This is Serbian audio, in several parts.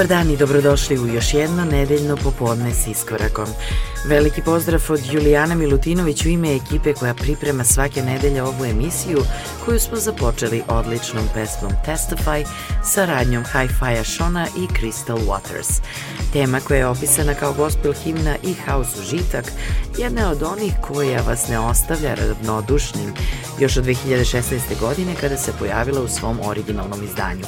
Dobar dan i dobrodošli u još jedno nedeljno popodne s iskorakom. Veliki pozdrav od Julijana Milutinović u ime ekipe koja priprema svake nedelje ovu emisiju koju smo započeli odličnom pesmom Testify sa radnjom Hi-Fi-a Shona i Crystal Waters. Tema koja je opisana kao gospel himna i house užitak jedna je od onih koja vas ne ostavlja ravnodušnim još od 2016. godine kada se pojavila u svom originalnom izdanju.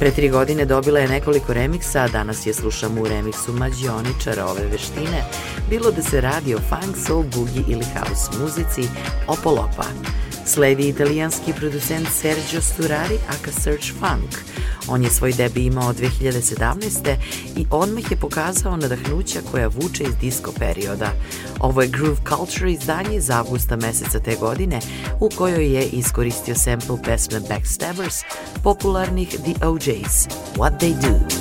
Pre tri godine dobila je nekoliko remiksa, a danas je slušamo u remiksu mađioničara ove veštine, bilo da se radi o funk, soul, boogie ili house muzici, Opolopa. Sledi italijanski producent Sergio Sturari, aka Search Funk. On je svoj debi imao 2017. i odmah je pokazao nadahnuća koja vuče iz disco perioda. Ovo je Groove Culture izdanje iz avgusta meseca te godine u kojoj je iskoristio sample pesme Backstabbers popularnih The OJs, What They Do.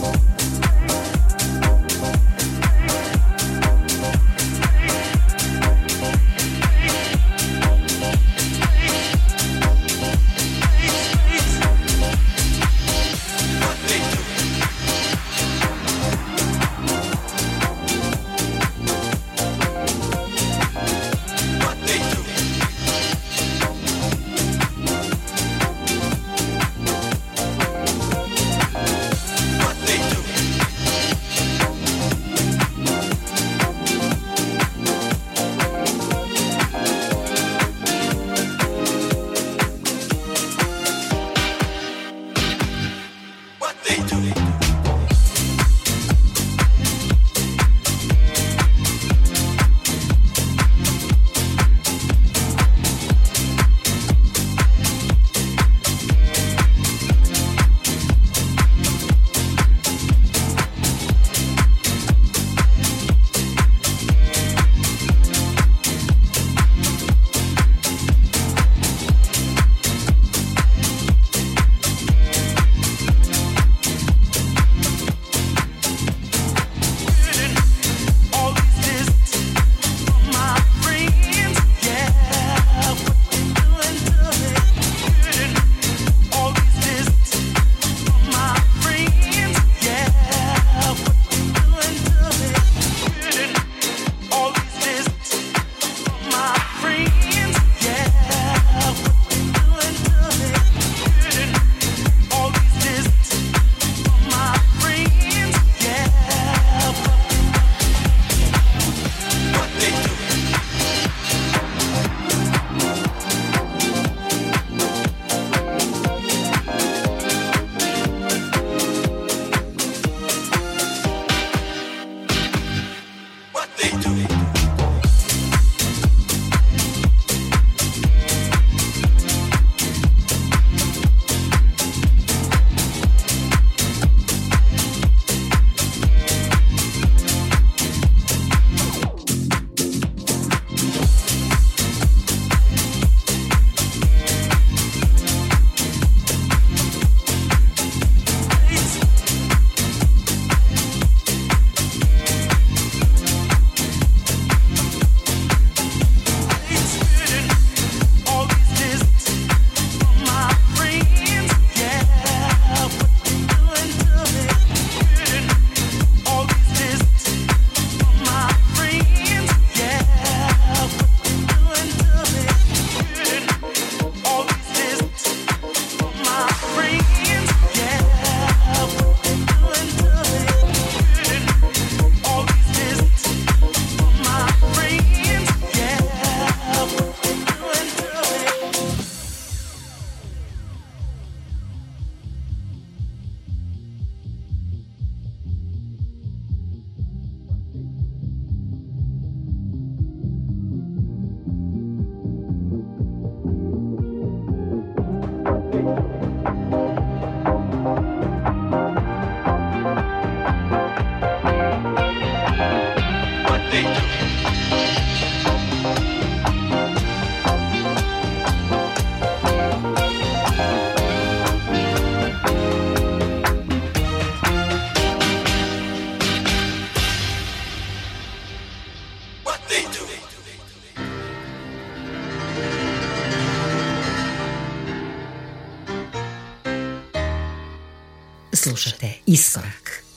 Slušate Iskorak.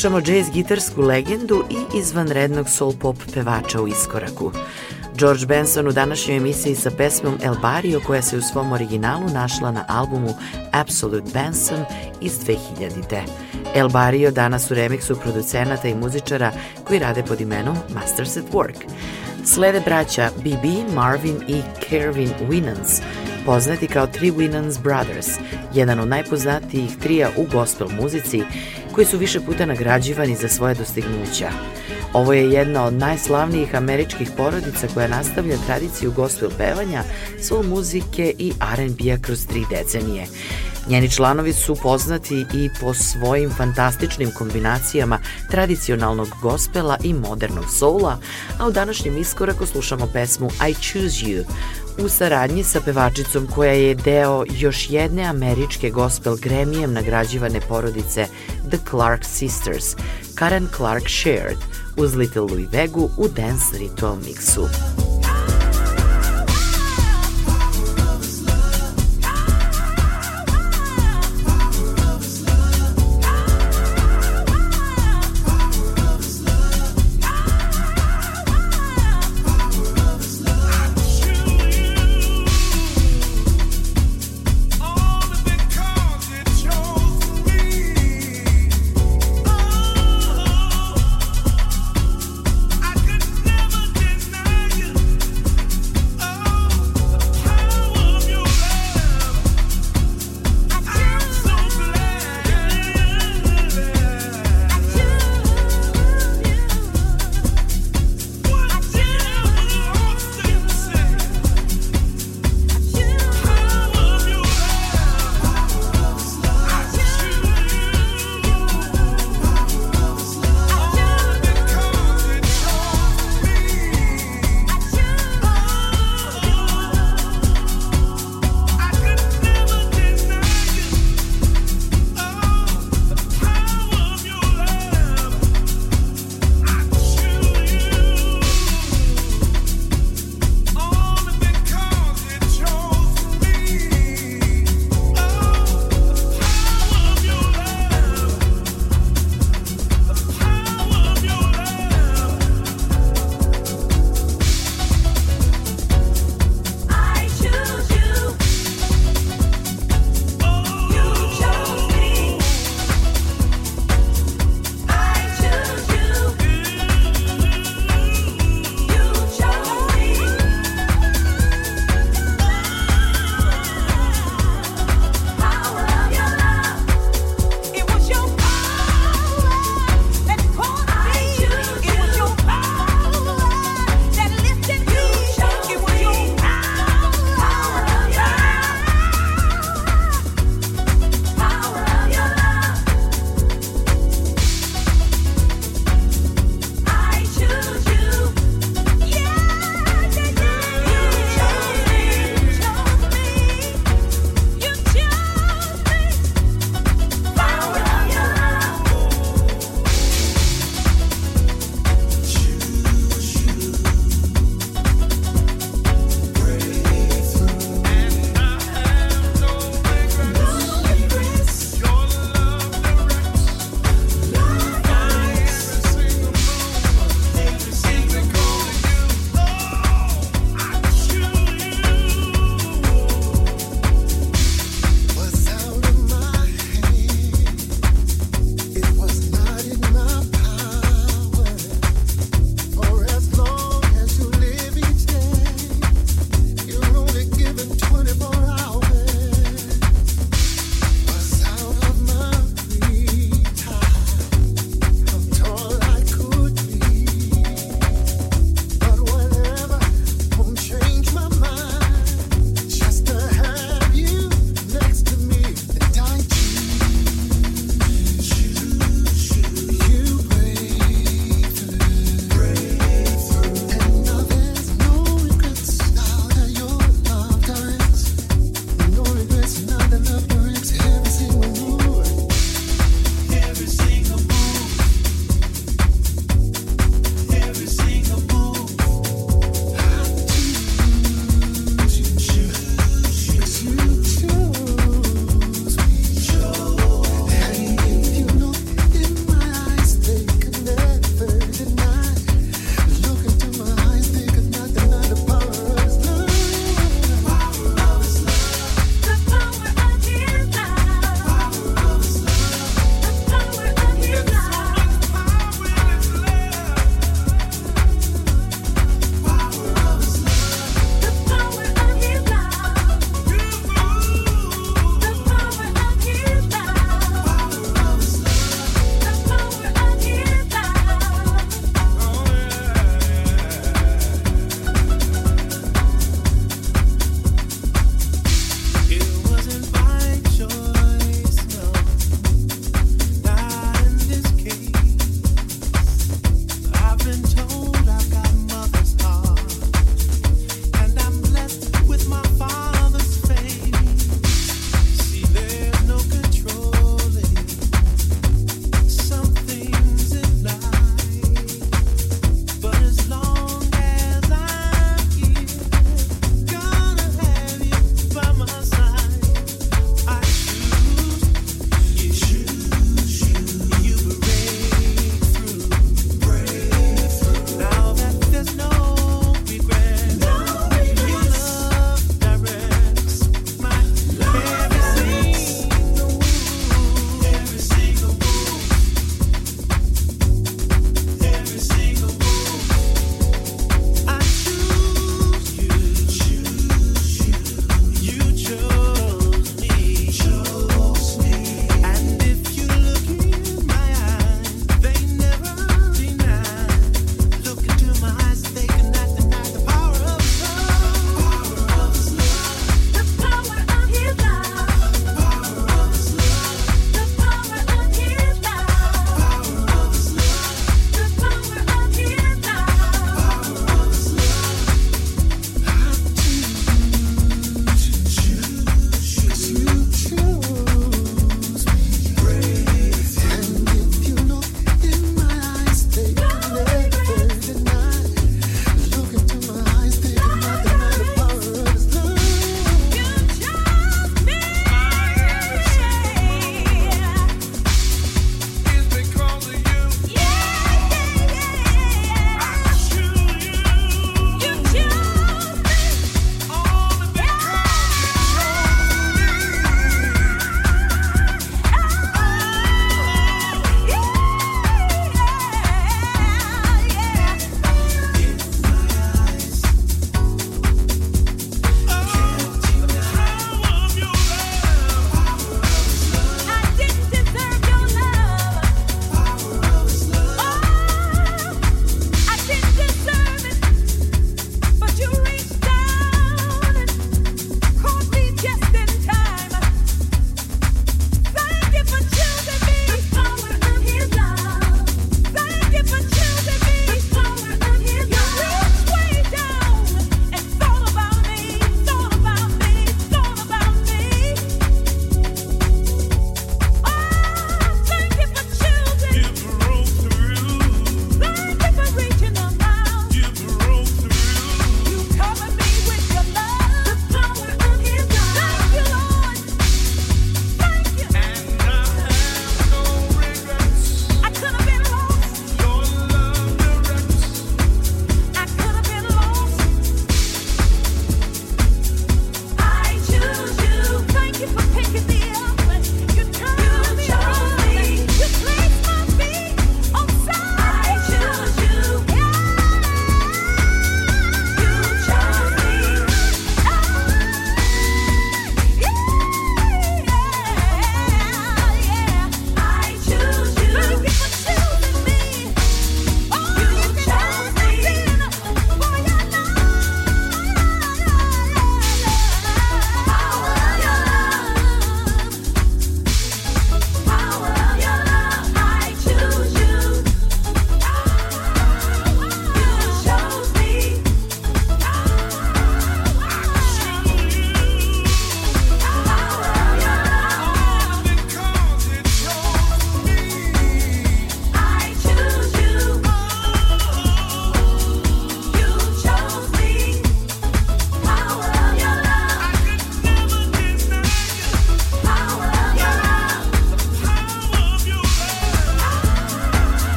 Slušamo jazz gitarsku legendu i izvanrednog soul pop pevača u iskoraku. George Benson u današnjoj emisiji sa pesmom El Barrio koja se u svom originalu našla na albumu Absolute Benson iz 2000. El Barrio danas u remiksu producenata i muzičara koji rade pod imenom Masters at Work. Slede braća BB, Marvin i Kervin Winans, poznati kao Three Winans Brothers, jedan od najpoznatijih trija u gospel muzici koji su više puta nagrađivani za svoje dostignuća. Ovo je jedna od najslavnijih američkih porodica koja nastavlja tradiciju gospel pevanja, soul muzike i R&B-a kroz tri decenije. Njeni članovi su poznati i po svojim fantastičnim kombinacijama tradicionalnog gospela i modernog soula, a u današnjem iskoraku slušamo pesmu I Choose You u saradnji sa pevačicom koja je deo još jedne američke gospel gremijem nagrađivane porodice The Clark Sisters, Karen Clark Shared, uz Little Louis Vegu u Dance Ritual mixu.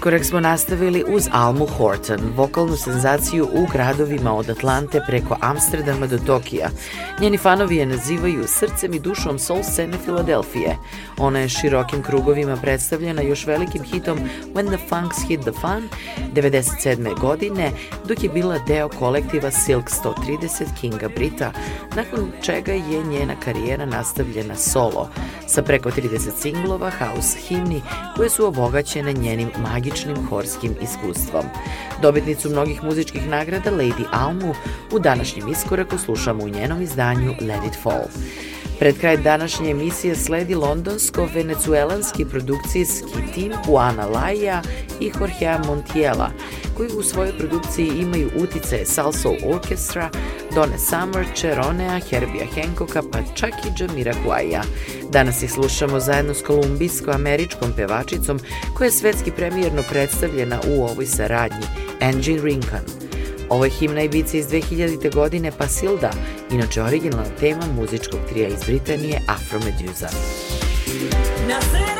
Iskorak smo nastavili uz Almu Horton, vokalnu senzaciju u gradovima od Atlante preko Amsterdama do Tokija. Njeni fanovi je nazivaju srcem i dušom soul scene Filadelfije. Ona je širokim krugovima predstavljena još velikim hitom When the Funks Hit the Fun 97. godine, dok je bila deo kolektiva Silk 130 Kinga Brita, nakon čega je njena karijera nastavljena solo, sa preko 30 singlova, house himni, koje su obogaćene njenim magičnim horskim iskustvom. Dobitnicu mnogih muzičkih nagrada Lady Almu u današnjem iskoraku slušamo u njenom izdanju Let It Fall. Pred kraj današnje emisije sledi londonsko-venecuelanski produkcijski tim Juana Laja i Jorgea Montiela, koji u svojoj produkciji imaju utice Salsoul Orchestra, Donna Summer, Cheronea, Herbija Hancocka, pa čak i Jamira Huaja. Danas ih slušamo zajedno s kolumbijsko-američkom pevačicom koja je svetski premijerno predstavljena u ovoj saradnji, Angie Rinkan. Ovo je himna Ibiza iz 2000. godine Pasilda, inače originalna tema muzičkog trija iz Britanije Afro Medusa. Nacerá,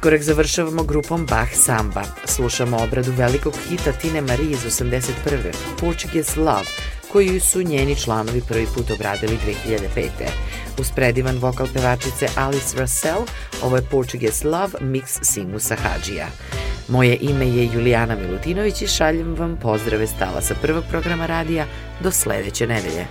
Iskorak završavamo grupom Bach Samba. Slušamo obradu velikog hita Tine Marie iz 81. Portuguese Love, koju su njeni članovi prvi put obradili 2005. Uz predivan vokal pevačice Alice Russell, ovo je Portuguese Love mix Simusa Hadžija. Moje ime je Julijana Milutinović i šaljem vam pozdrave stala sa prvog programa radija do sledeće nedelje.